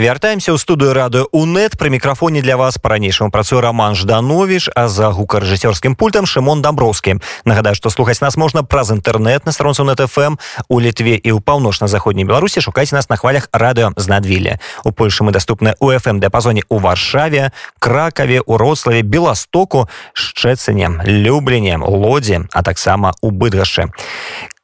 вяртаемся ў студыю радыё унет пры мікрафоне для вас па-ранейшаму працуе роман жданович а за гукарэжысёрскім пультам шымон дамброўскі. Нагадаю што слухаць нас можна праз інтэрнэт на старонцу net фм у літве і ў паўночна-заходняй беларусі. Шукайце нас на хвалях радыё з надвілля у польшы мы даступны у фм дыапазоне у варшаве кракаве уроцлаве беластоку шчэцыне любленне лодзе а таксама у быдгашы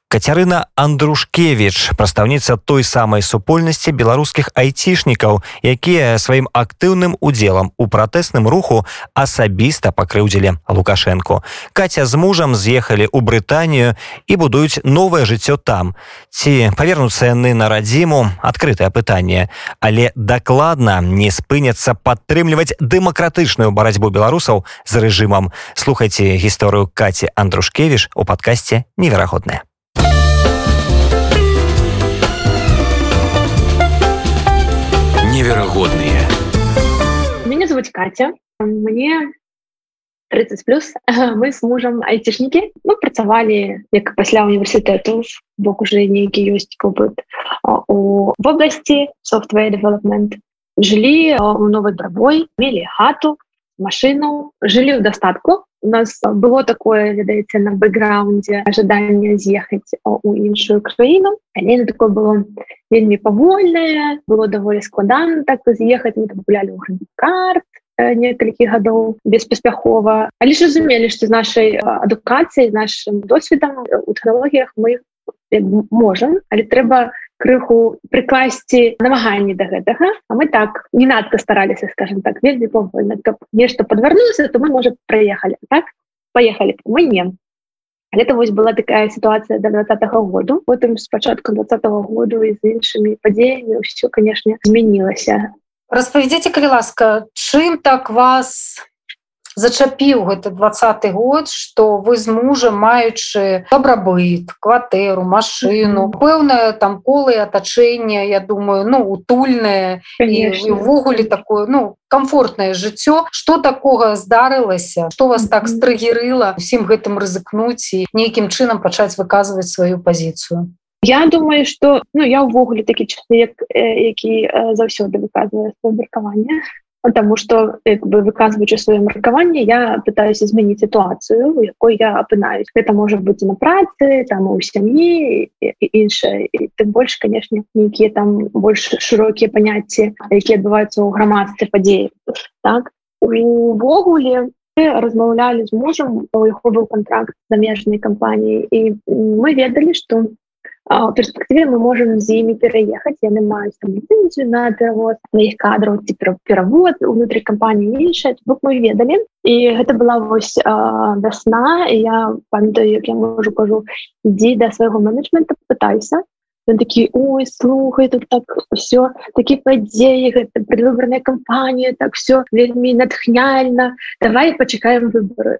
Кацярына Андрушкевич, прадстаўніца той самай супольнасці беларускіх айцішнікаў, якія сваім актыўным удзелам у пратэсным руху асабіста пакрыўдзілі Лукашэнку. Каця з мужам з'ехалі ў Брытанію і будуюць новае жыццё там. Ці павернуцца яны на радзіму адкрытае пытанне, але дакладна не спыняцца падтрымліваць дэмакратычную барацьбу беларусаў з рэжымам. Слухайце гісторыю Каці Андрушкевіш у падкасці неверагодная. Неверагодныя. Меня зовут катя. Мне 30 плюс. Мы с мужем айцішнікі мы працавалі як пасля універсітэту бок уже нейкі ёсць у в области software development. Жылі у новой брабой мелі хату машину жылі ў дастатку у нас было такое ведаеце на бэкграунде ожидание з'ехаць у іншую краіну. Але такое было вельмі павольнае было даволі складана так з'ехаць. Мы гулялі ў карт некалькі гадоў беспаспяхова. Але ж разумелі што з нашай адукацыі нашим досведам у тэхналогіях мы можем але трэба крыху прыкласці намаганні до гэтага. А мы так не надка стараліся скажем так вельмі повольна каб нешта подвярнулася то мы можа проехали так? Поехали мы не. Это вось была такая ситуация до двадцатого году. Потым спачатку двадцатого году і з іншымі падзеямі все конечно змянілася. Распавядзіце калі ласка чым так вас зачапіў гэты двадцаты год что вы з мужем маючы добрабыт кватэру машину пэўнае там колы атачэнне Я думаю ну утульнае увогуле такое ну комфортнае жыццё. Что такога здарылася? Что вас так стрыгерыла усім гэтым рызыкнуць і нейкім чынам пачаць выказваць сваю пазіцыю? Я думаю что ну я увогуле такі чалавек які заўсёды выказвае свое меркаванне потому что бы выказваючы сваё маркаванне я пытаюсь изменить ситуацию у якой я апынаюсь это может быть на працы там у сям'і іншае тым больш конечно нейкіе там больш широкія паняцці якія адбываюцца ў грамадстве падзеі так увогуле размаўлялі з мужам у яго быў контракт замежнай кампаніі і мы ведалі что у перспектыве мы можем з імі пераехаць яны маюць там на перавод на іх кадраў ці перавод унутры кампаніі іншая бок мы ведалі і гэта была вось вясна я памятаю як я можу кажу ідзі да свайго менеджмента пытайся ён такі ой слухай тут так все такі падзеі гэта предвыборная кампанія так все вельмі натхняльна давай пачакаем выборы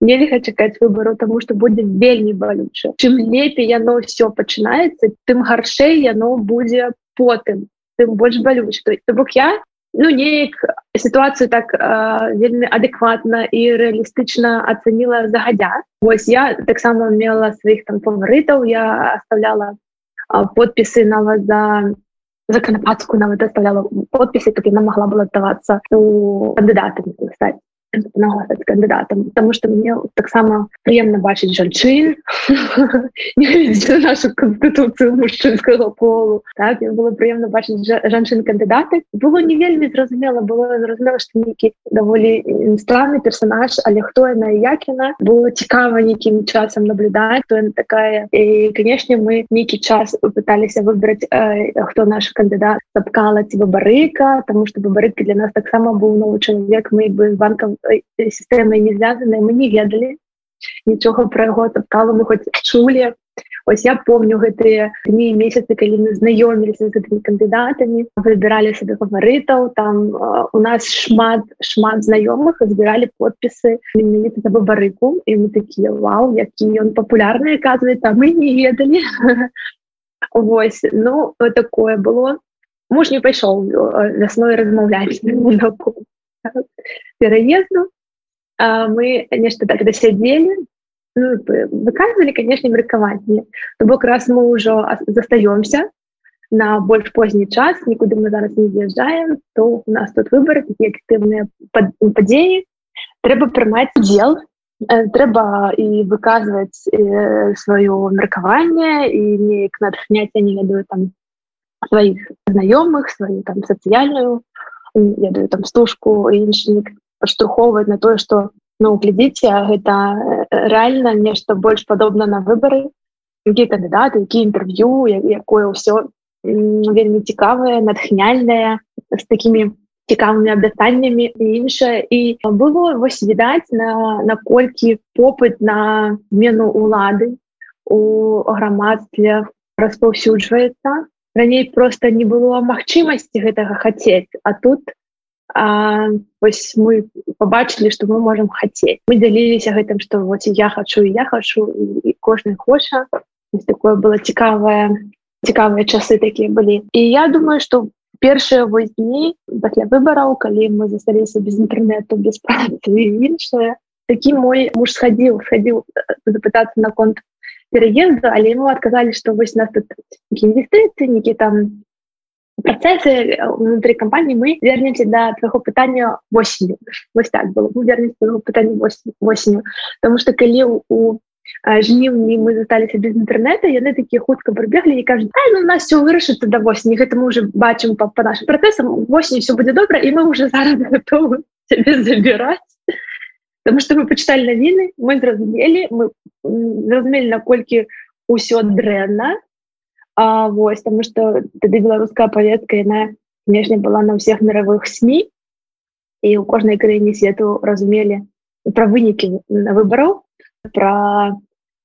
нельга чакаць выбору тому что будзе вельмі балюча чым лепей яно все пачынаецца тым гаршэй яно будзе потым тым больш балюч то бок я ну неяк ситуацию так э, вельмі адэкватна і реалістычна ацаніла загадзя Вось я таксама мела сваіх там фаворитаў я оставляла э, подпісы нават за законопадку нават оставляла подпісы каб яна могла была давацца у кандыдатам стаць нагласаць кандыдатам потому что мне таксама прыемна бачыць жанчын нашу конституцыю мужчынскага полу так было прыемна бачыць жанчын кандыдаты было не вельмі зразумела было зразумела што нейкі даволі странны персонаж але хто яна як яна было цікава нейкім часам наблюдаць то такая. І канешне мы нейкі час пыталіся выбраць э, хто наш кандыдат запкала ці бабарыка тому что бабарыка для нас таксама быў новы чалавек мы бы банкам сістэмай не звязаныя мы не ведалі нічога пра яго таптала мы хоць чулі ось я помню гэтыя дні месяцы калі мы знаёміліся з гэтымі кандыдатамі выбіралі сабе фаварытаў там у нас шмат шмат знаёмых збіралі подпісы за бабарыку і мы такія вау які ён папулярны аказвае там мы не ведалі Вось ну такое было муж не пайшоў вясной размаўляць пераезду мы нешта так дасядзелі ну, выказывалі канешне меркаванне то бок раз мы ўжо застаёмся на больш позні час нікуды мы зараз не з'язджаем то у нас тут выборы такія актыўныя падзеі трэба прымаць удзел трэба і выказваць сваё меркаванне і неяк натхняць я не ведаю там сваіх знаёмых сваю там сацыяльную ведаю там стужку іншнік паштурхоўваць на тое что ну глядзіце гэта реально нешта больш падобна на выборы які кандидаты які інтэрв'ю якое ўсё вельмі цікавае натхняльная з такими цікавымі абдатаннямі і іншае. І было вось відаць на наколькі попыт на змену улады у грамадстве распаўсюджваецца раней просто не было магчымасці гэтага хацець. А тут а, вось мы побачылі что мы можем хацець. Мы дзяліліся гэтым что вот я хочу я хочу і кожны хоча. Такое было цікавае цікавыя часы такія былі. І я думаю что першыя вось дні пасля выбараў калі мы засталіся без інтэрнету без іншае такі мой муж схадзіў схадзіў запытацца наконт переезду але ему отказали что вось нас тут инвестиции некі там процессы внутри компании мы вернемся до твоего пытания осенью. Вось так было. Мы вернемся пытания осенью. Потому что коли у жніўні мы засталіся без інтэрнета яны такія хутка прыбеглі і кажуць ну, у нас все вырашыцца да восені гэта мы уже бачым по, по нашим працэсам восень все будзе добра і мы уже зараз готовы забирать потому что мы почитали навіны мы зразумелі мы зразумелі наколькі ўсё дрэнна Вось тому что тады беларуская паведка яна внешне была на ўсіх мировых сМ і у кожнай краіне свету разумелі пра вынікі на выбараў про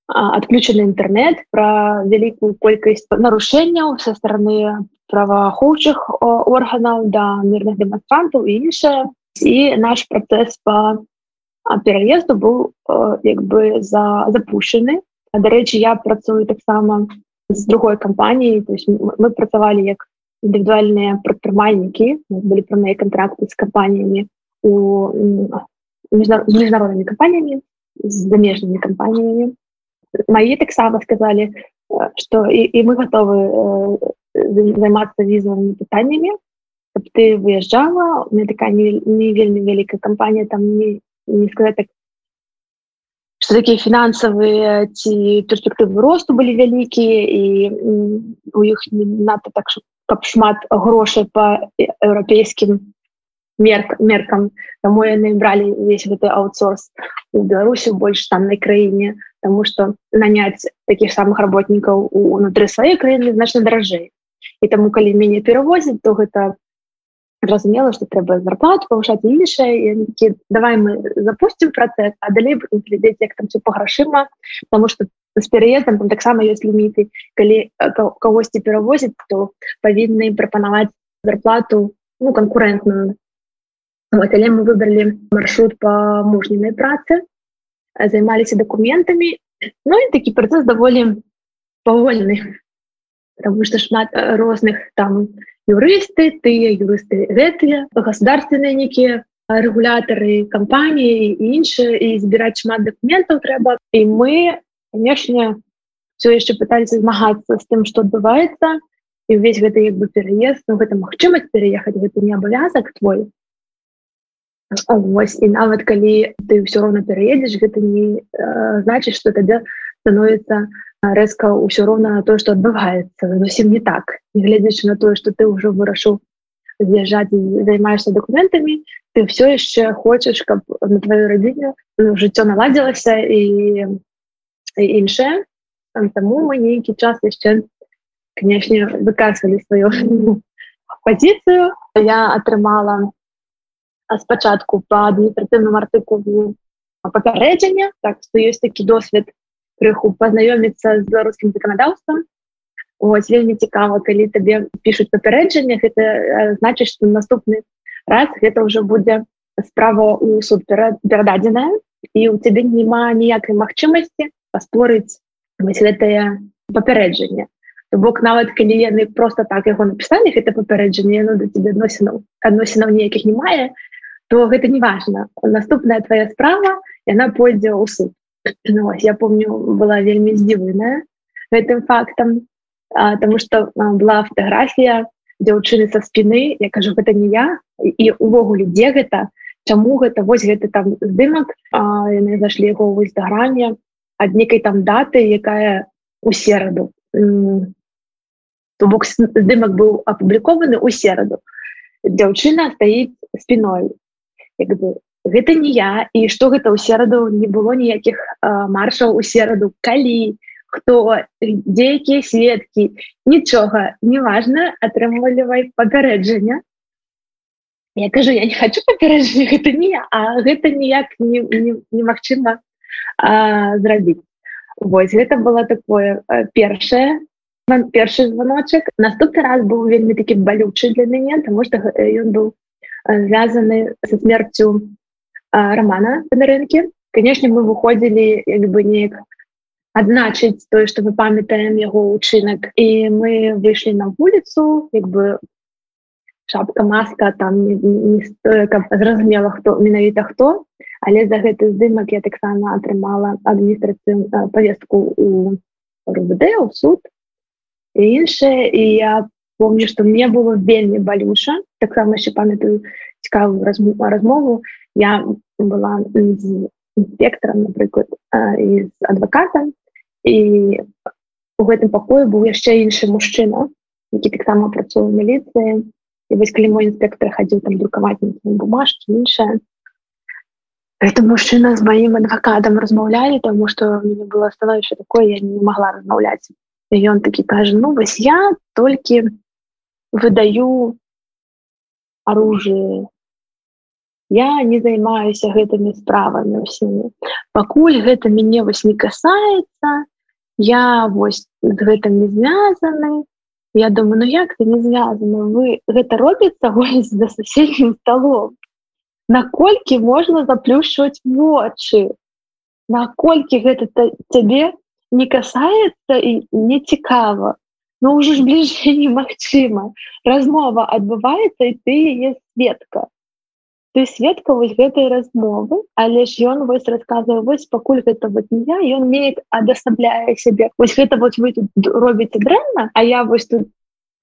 отключены інтэрнет про вялікую колькасць нарушэнняў со стороны праваахоўчых органаў да мирных дэманстрантаў і іншае і наш працэс по пераезду быў як бы за запущены дарэчы я працую таксама з другой кампаніі то есть мы працавалі як індывідуальныя прадпрымальнікі былі прамыя контракты з кампаніямі у міжнароднымі кампаніямі з замежнымі кампаніямі мои таксама сказали что і, і мы готовы займацца візавымі пытаннямі каб ты выязджала у меня такая не, не вельмі вялікая кампанія там не не сказать так что такие финансовые ці перспектывы росту были вялікія і у іх надо так каб шмат грошай по еўрапейскім мерк меркам. Тому яны бралі весь гэты аутсорс у беларусі больш таннай краіне тому что нанять таких самых работнікаў унутры сваёй краіны значна даражэй і таму калі мяне перавозіць то гэта зразумела что трэба зарплату повышать іншае давай мы запустим процесс а далей глядзець як там все по грашыма потому что с переездом там таксама есть ліміты калі кагосьці перавозіць то павінны прапанаваць зарплату ну конкурентную. Вот, але мы выбрали маршрут по мужненной працы займаліся документами. Ну і такі процесс даволі павольны потому что шмат розных там юрысты тыя юрысты гэтыя государственные некія регулятары кампаніі іншыя і збіраць шмат документаў трэба і мы конечно все яшчэ пыталіся змагацца з тым что адбываецца і увесь гэта як бы пераезд ну, гэта магчымасць переехаць гэта не абавязак твой. Вось і нават калі ты ўсё роўна пераедзеш гэта не э, значыць что тады становится рэзка ўсё роўна на тое што адбываецца зусім не так. Гледзячы на тое што ты ўжо вырашыў з'язджаць займаешься документамі ты все яшчэ хочаш каб на твою радзіню ну, жыццё наладзілася і, і іншае таму мы нейкі час яшчэ канешне выказвалі сваю пазіцыю я атрымала спачатку по адміністратыўным артыкулу папярэджання так што ёсць такі досвед крыху пазнаёміцца з беларускім заканадаўствам ось вельмі цікава калі табе пишутць папярэджанне гэта значыць что наступны раз гэта ўжо будзе справа у суд перададзеная і у цябе няма ніякай магчымасці паспорыць гэтае папярэджанне бок нават калі яны просто так яго напісалі гэта папярэджанне ну да тебе адносінаў адносінаў ніякіх не мае то гэта не важно. Наступная твоя справа яна пойдзе ў суд ну, я помню была вельмі здзіваная гэтым фактам тому что была фотографія дзяўчыны со спины. Я кажу гэта не я і увогуле дзе гэта? Чаму гэта? Вось гэта там здымак. Яны зайшлі яго ў інстаграме ад некай там даты якая у сераду. То бок здымак быў апублікованы ў сераду. Дзяўчына стаіць спиной як бы гэта не я і што гэта ў сераду не было ніякіх маршаў у сераду калі хто дзе якія сведкі нічога. Неважна атрымлівай папярэджання я кажу я не хочу папярэджання гэта не а гэта ніяк немагчыма зрабіць. Вось гэта было такое першае першы званочак. Наступны раз быў вельмі такі балючы для мяне тому что ён быў звязаны со смерцю романа на рынке конечно мы выходзілі як бы неяк адзначыць тое што мы памятаем яго учынак і мы выйшлі на вуліцу як бы шапка маска там не, не стоя зразумела хто менавіта хто але за гэты здымак я таксама атрымала адміністрацыю повестку у РУД у суд і іншае і я помню што мне было вельмі балюша таксама яшчэ памятаю цікавую размову я была інспектором напрыклад з адвакатам і у гэтым пакоі быў яшчэ іншы мужчына які таксама працуе міліцыі і вось калі мой інспектор хадзіў там друкаваць бумажкі іншае это мужчына з маім адвакатам размаўлялі тому что мне было становіще такое я не могла размаўляць ён такі кажа ну вось я толькі выдаю оружие я не займаюся гэтымі справамі ўсімі. Пакуль гэта мяне вось не касается я вось гэтым не звязаны. Я думаю ну як ты не звязаны вы гэта робіцца за суседнім столом наколькі можна заплюшваць вочы? Наколькі гэта цябе не касается і не цікава? Ну ўжо ж бліжэй немагчыма. Размова адбываецца і ты яе светка ты сведка вось гэтай размовы але ж ён вось рассказываю вось пакуль гэта вот не я ён неяк адасабляе сябе вось гэта вот вы тут робіце дрэнна а я вось тут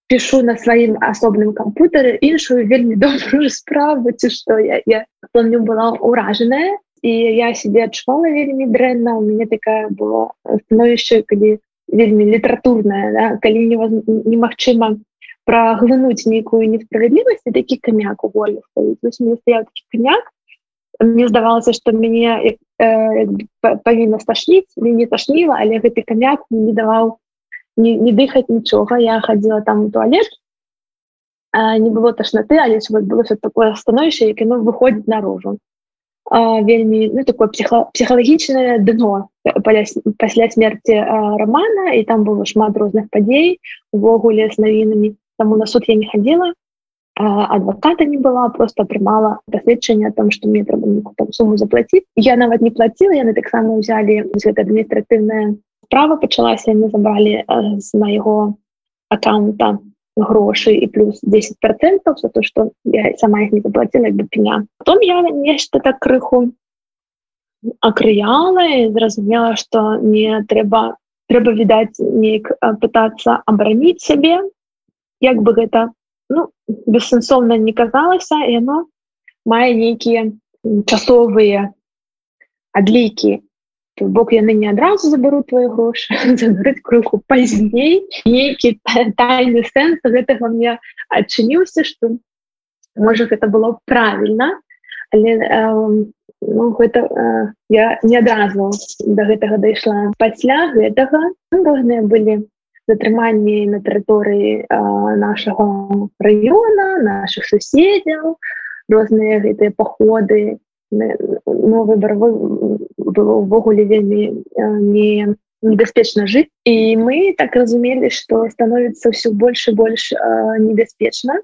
пишу на сваім асобным кампутары іншую вельмі добрую справу ці што я я помню была ўражаная і я себе адчувала вельмі дрэнна у мяне такая было становішча калі вельмі літаратурная да? калі немагчыма не праглынуць нейкую несправядлівасць такі камяк у волі стаіць камяк мне здавалася что мяне э, павінна сташніць не ташніла але гэты камяк не даваў не, не дыхаць нічога я хадзіла там у туалет не было ташнаты але вот было такое становішча як яно выходзіць наружу. Вельмі ну, такое псіха, псіхалагічнае дно пасля смерти романа і там было шмат розных падзей увогуле з навінамі Таму на суд я не хадзіла, адвоката не была, просто прымала пасведчанне о том, што мне трэба там суму заплаціць. Я нават не плаціла, яны таксама ўзялі гэта адміністратыўная справа пачалася, яны забралі з майго аккаунта грошы і плюс 10 процентов за то, што я сама іх не заплаціла як бы пеня. Потом я нешта так крыху акрыяла і зразумела, што не трэба трэба відаць неяк пытацца абараніць сябе як бы гэта ну, бессэнсоўна не казалася яно мае нейкія часовыя адлікі. Бок яны не адразу забяруць твои грошы забраць крыху пазней. Нейкі тайны сэнс гэтага мне адчыніўся что можа гэта было правильно але э, ну, гэта э, я не адразу до гэтага дайшла. Пасля гэтага ну, розныя былі затрыманні на тэрыторыі нашага раёна наших суседзяў розныя гэтыя паходы новы барвы было ўвогуле вельмі не небяспечна жыць і мы так разумелі што становіцца ўсё больш і больш небяспечна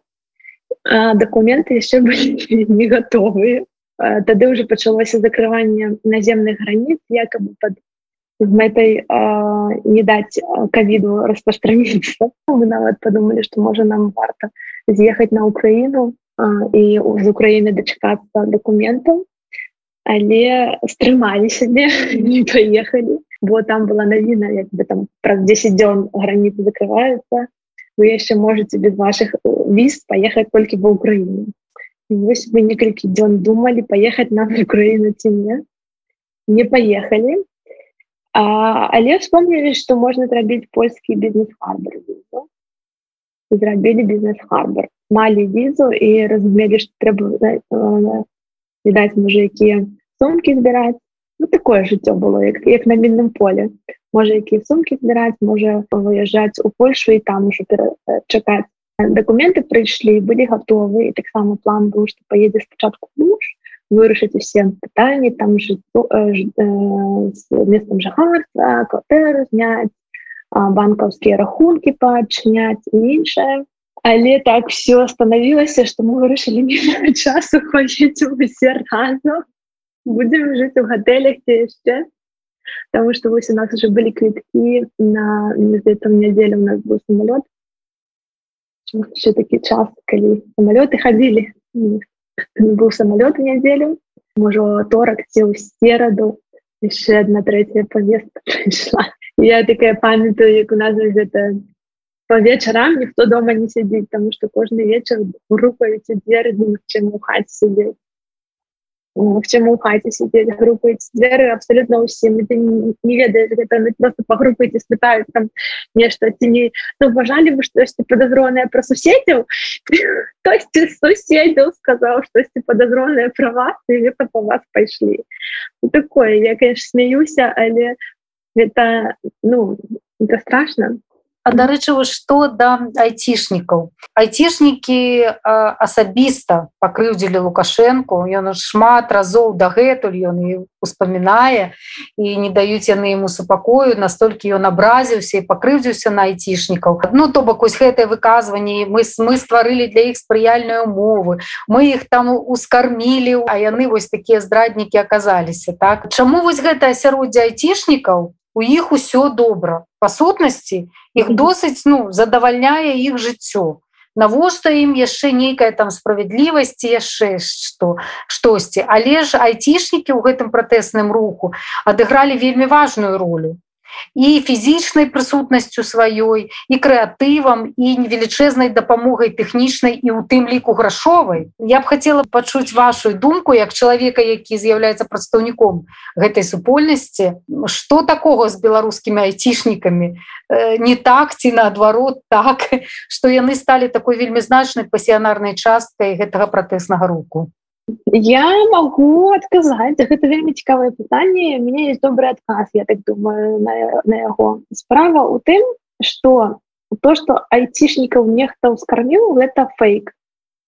дакументы яшчэ былі не гатовыя тады ўжо пачалося закрыванне наземных граніц якобы под з мэтай э, не даць ковіду распастраніцца мы нават подумали что можа нам варта з'ехаць на Украіну і з Украіны дачакацца документаў але стрымалі сябе не поехали. Бо там была навіна як бы там праз 10 дзён граніцы закрываюцца вы яшчэ можете без ваших віз поехать толькі в Украіну вось вы некалькі дзён думали поехать на Украіну ці не не поехали А, але вспомнілі, што можна зрабіць польскі бізнес-харбар зрабілі бізнес-харбар малі візу і разумелі што трэба відаць можа якія сумкі збіраць ну, такое жыццё было як, як на мінным поле. Можа якія сумкі збіраць можа выязджаць у Польшу і там уже чакаць документы прыйшлі былі гатовы і таксама план быў што паедзе спачатку муж вырашыць усе пытанні там жыццё э, э, з местом жахарства кватэру зняць банкаўскія рахункі паадчыняць іншае але так все станавілася што мы вырашылі часу хваліць усе разу будзем жыць у гатэлях ці яшчэ Таму што вось у нас уже былі квіткі на там нядзелю у нас быў самолет все такі час калі самолеты хадзілі быў самолет нядзелю можа торак ці ў сераду яшчэ одна третья повестка прыйшла я такая памятаю як у нас гэта по вечарам ніхто дома не сядзіць тому что кожны вечар групаюць дзверы чым у хаце сидеть к чаму хаце сидзець групаюць дзверы абсолютно ўсім ты не ведаеш гэта просто по групы спытаюць там нешта ці не уважалі вы штосьці подазронае про суседзяў хтосьці суседзяў сказаў штосьці подазронае пра вас і гэта по вас пайшлі ну, такое я конечно смеюся але это ну это страшно дарэчы што да айцішнікаў айцішнікі асабіста пакрыўдзілі лукашэнку ён шмат разоў дагэтуль ён успамінае і не даюць яны яму супакою настолькі ён абразіўся і пакрыўдзіўся на айцішнікаў ну то бок вось гэтае выказванне мы мы стварылі для іх спрыяльную умовы мы іх там ускармілі. А яны вось такія здраднікі аказаліся так? Чаму вось гэта асяроддзе айцішнікаў у іх усё добра. Па сутнасці іх досыць ну задавальняе іх жыццё. Навошта ім яшчэ нейкая там справядлівасці яшчэ што штосьці. Але ж айцішнікі ў гэтым пратэсным руху адыгралі вельмі важную ролю і фізічнай прысутнасцю сваёй і крэатывам і невелічэзнай дапамогай тэхнічнай і ў тым ліку грашовай. Я б хацела пачуць вашу думку як чалавека які з'яўляецца прадстаўніком гэтай супольнасці. Что такого з беларускімі айцішнікамі? Э, не так ці наадварот так что яны сталі такой вельмі значнай пасіянарнай часткай гэтага пратэснага руку Я могу адказаць гэта вельмі цікавае пытанне меня есть добры адказ я так думаю на, на яго справа у тым что то что айцішнікаў нехта ўскарміў гэта фейк.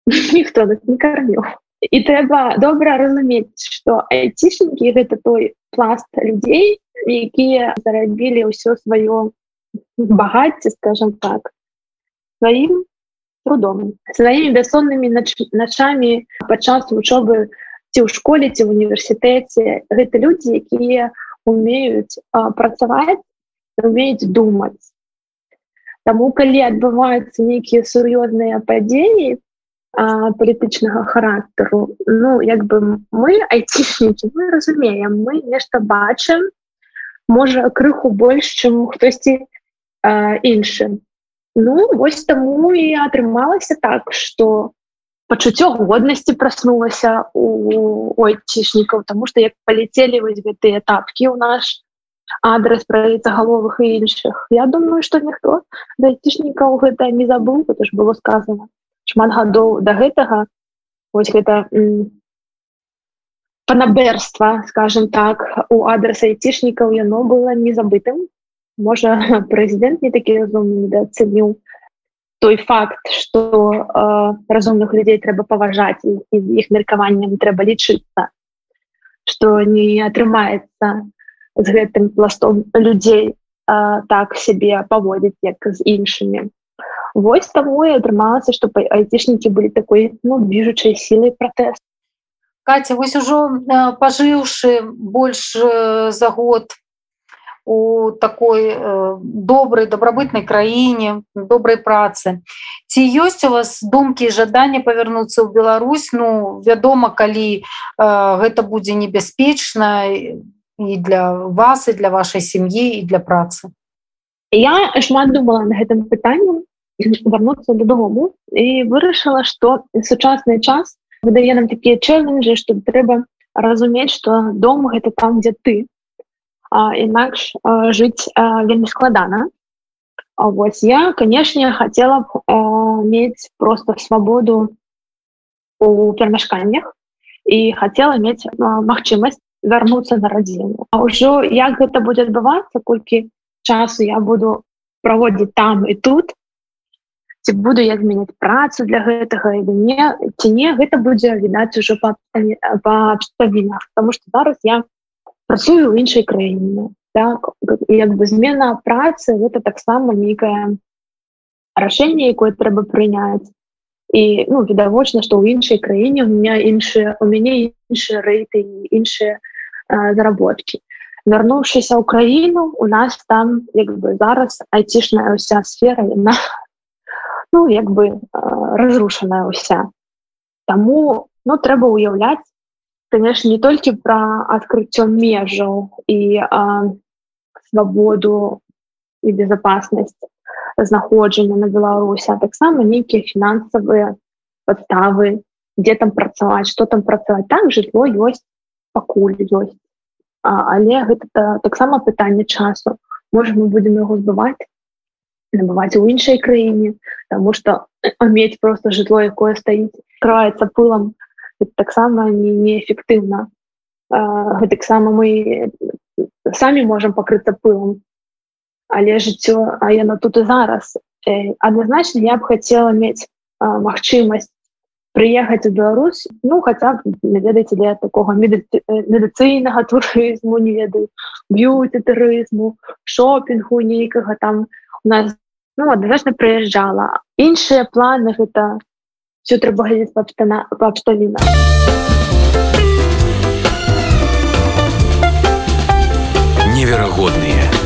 Ніхто не карміў і трэба добра разумець что айцішнікі гэта той пласт людзей якія зарабілі ўсё сваё багацце скажем так сваім трудом. Сваімі бяссоннымі начамі падчас вучобы ці ў школе ці в універсітэце гэта людзі якія умеюць працаваць умеюць думаць Таму калі адбываюцца нейкія сур'ёзныя падзеі палітычнага характару ну як бы мы айцішнікі мы разумеем мы нешта бачым можа крыху больш чым хтосьці іншым Ну вось таму і атрымалася так что пачуццё годнасці праснулася у айцішнікаў тому что як паляцелі вось гэтыя тапкі у наш адрес правіцца галовых і іншых. Я думаю что ніхто дайцішнікаў гэта не забыл это ж было сказано шмат гадоў до гэтага. Ось гэта панаберства скажем так у адрес айцішнікаў яно было незабытым можа прэзідэнт не такі разумны недооцэніў той факт что э, разумных людзей трэба паважаць і іх меркаваннем трэба лічыцца что не атрымаецца з гэтым пластом людзей э, так сябе паводзіць як з іншымі Вось таму і атрымалася што айцішнікі былі такой ну движучай сілай пратэст. Каця вось ужо пажыўшы больш за год у такой э, добрай добрабытнай краіне добрай працы. Ці ёсць у вас думкі жаданне павярнуцца ў Беларусь? Ну вядома калі э, гэта будзе небяспечна і для вас і для вашай сям'і і для працы. Я шмат думала на гэтым пытаннем вярнуцца дадому і вырашыла што сучасны час выдае нам такія чэленджы што трэба разумець што дом гэта там дзе ты інакш жыць вельмі складана. Вось я канешне хацела б мець просто свабоду у перамяшканнях і хацела мець магчымасць вярнуцца на радзіну А ўжо як гэта будзе адбывацца колькі часу я буду праводзіць там і тут ці буду я змяняць працу для гэтага не ці не гэта будзе відаць ужо па абставінах потому что зараз я працую ў іншай краіне так? Як бы змена працы гэта таксама нейкае рашэнне якое трэба прыняць і ну відавочна што ў іншай краіне у меня іншыя у мяне іншыя рэйты іншыя заработкі вярнуўшыся ў краіну у нас там як бы зараз айцішная ўся сфера яна ну як бы разрушаная ўся Таму ну трэба ўяўляць конечно не толькі про открыццё межаў і свабоду і безопасность знаходжання на беларуся таксама нейкія фінансавыя подставы где там працаваць что там працаваць так жытло ёсць пакуль ёсць а, але гэта таксама пытанне часу. Можа мы будем яго збываць набываць у іншай краіне тому что мець просто жытло якое стаіць краецца пылам таксама неэфектыўна гэтаксама мы самі можемм пакрыцца пылам але жыццё а яно тут і зараз. Адназначна я б хацела мець магчымасць прыехаць у Беларусь ну хаця б ведаеце для такога медыцыйнага турызму не ведаю б'юці турызму шопінгу нейкага там. У нас ну адназначна прыязджала іншыя планы гэта все трэба глядзець па абставіна неверагодныя